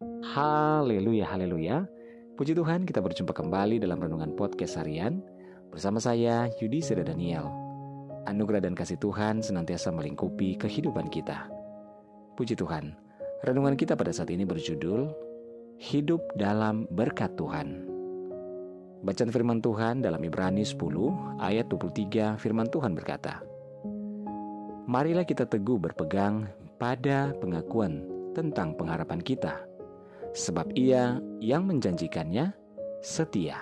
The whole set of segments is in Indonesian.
Haleluya, haleluya. Puji Tuhan kita berjumpa kembali dalam Renungan Podcast Harian bersama saya Yudi Seda Daniel. Anugerah dan kasih Tuhan senantiasa melingkupi kehidupan kita. Puji Tuhan, renungan kita pada saat ini berjudul Hidup dalam Berkat Tuhan. Bacaan firman Tuhan dalam Ibrani 10 ayat 23 firman Tuhan berkata, Marilah kita teguh berpegang pada pengakuan tentang pengharapan kita sebab ia yang menjanjikannya setia.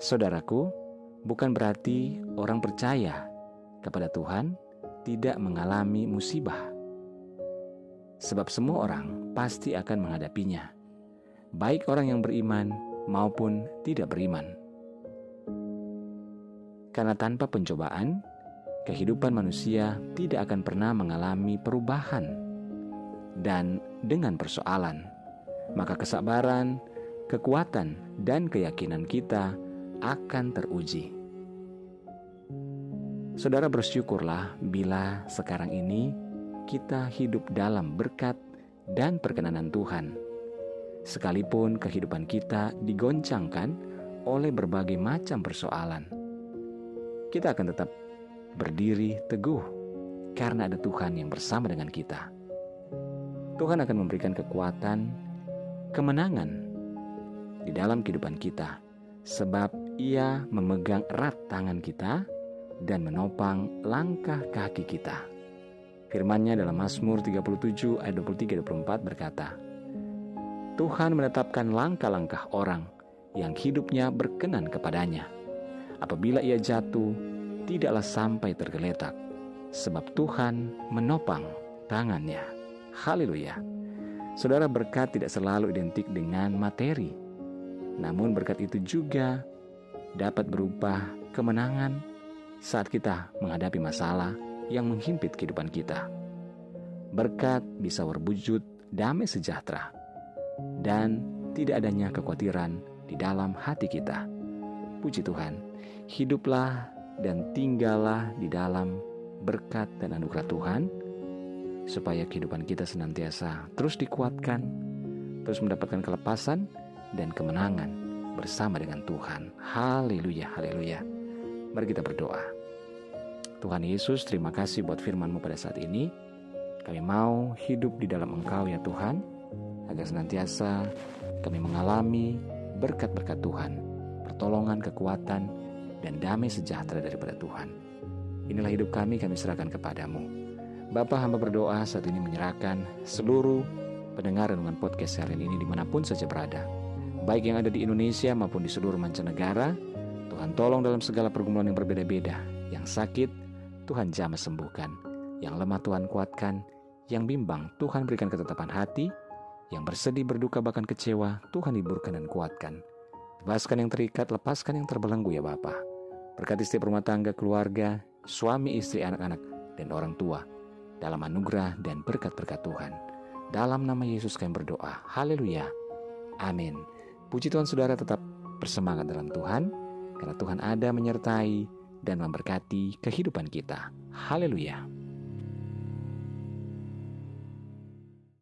Saudaraku, bukan berarti orang percaya kepada Tuhan tidak mengalami musibah. Sebab semua orang pasti akan menghadapinya, baik orang yang beriman maupun tidak beriman. Karena tanpa pencobaan, kehidupan manusia tidak akan pernah mengalami perubahan dan dengan persoalan, maka kesabaran, kekuatan, dan keyakinan kita akan teruji. Saudara bersyukurlah bila sekarang ini kita hidup dalam berkat dan perkenanan Tuhan. Sekalipun kehidupan kita digoncangkan oleh berbagai macam persoalan, kita akan tetap berdiri teguh karena ada Tuhan yang bersama dengan kita. Tuhan akan memberikan kekuatan, kemenangan di dalam kehidupan kita, sebab Ia memegang erat tangan kita dan menopang langkah kaki kita. Firman-Nya dalam Mazmur 37 ayat 23-24 berkata, Tuhan menetapkan langkah-langkah orang yang hidupnya berkenan kepadanya. Apabila ia jatuh, tidaklah sampai tergeletak, sebab Tuhan menopang tangannya. Haleluya. Saudara berkat tidak selalu identik dengan materi. Namun berkat itu juga dapat berupa kemenangan saat kita menghadapi masalah yang menghimpit kehidupan kita. Berkat bisa berwujud damai sejahtera dan tidak adanya kekhawatiran di dalam hati kita. Puji Tuhan, hiduplah dan tinggallah di dalam berkat dan anugerah Tuhan supaya kehidupan kita senantiasa terus dikuatkan, terus mendapatkan kelepasan dan kemenangan bersama dengan Tuhan. Haleluya, haleluya. Mari kita berdoa. Tuhan Yesus, terima kasih buat firman-Mu pada saat ini. Kami mau hidup di dalam Engkau ya Tuhan, agar senantiasa kami mengalami berkat-berkat Tuhan, pertolongan, kekuatan, dan damai sejahtera daripada Tuhan. Inilah hidup kami, kami serahkan kepadamu. Bapak hamba berdoa saat ini menyerahkan seluruh pendengar dengan podcast hari ini di mana pun saja berada. Baik yang ada di Indonesia maupun di seluruh mancanegara, Tuhan tolong dalam segala pergumulan yang berbeda-beda. Yang sakit, Tuhan jamah sembuhkan. Yang lemah Tuhan kuatkan. Yang bimbang, Tuhan berikan ketetapan hati. Yang bersedih, berduka, bahkan kecewa, Tuhan hiburkan dan kuatkan. Bebaskan yang terikat, lepaskan yang terbelenggu ya Bapak. Berkati setiap rumah tangga, keluarga, suami, istri, anak-anak, dan orang tua dalam anugerah dan berkat-berkat Tuhan. Dalam nama Yesus kami berdoa. Haleluya. Amin. Puji Tuhan saudara tetap bersemangat dalam Tuhan, karena Tuhan ada menyertai dan memberkati kehidupan kita. Haleluya.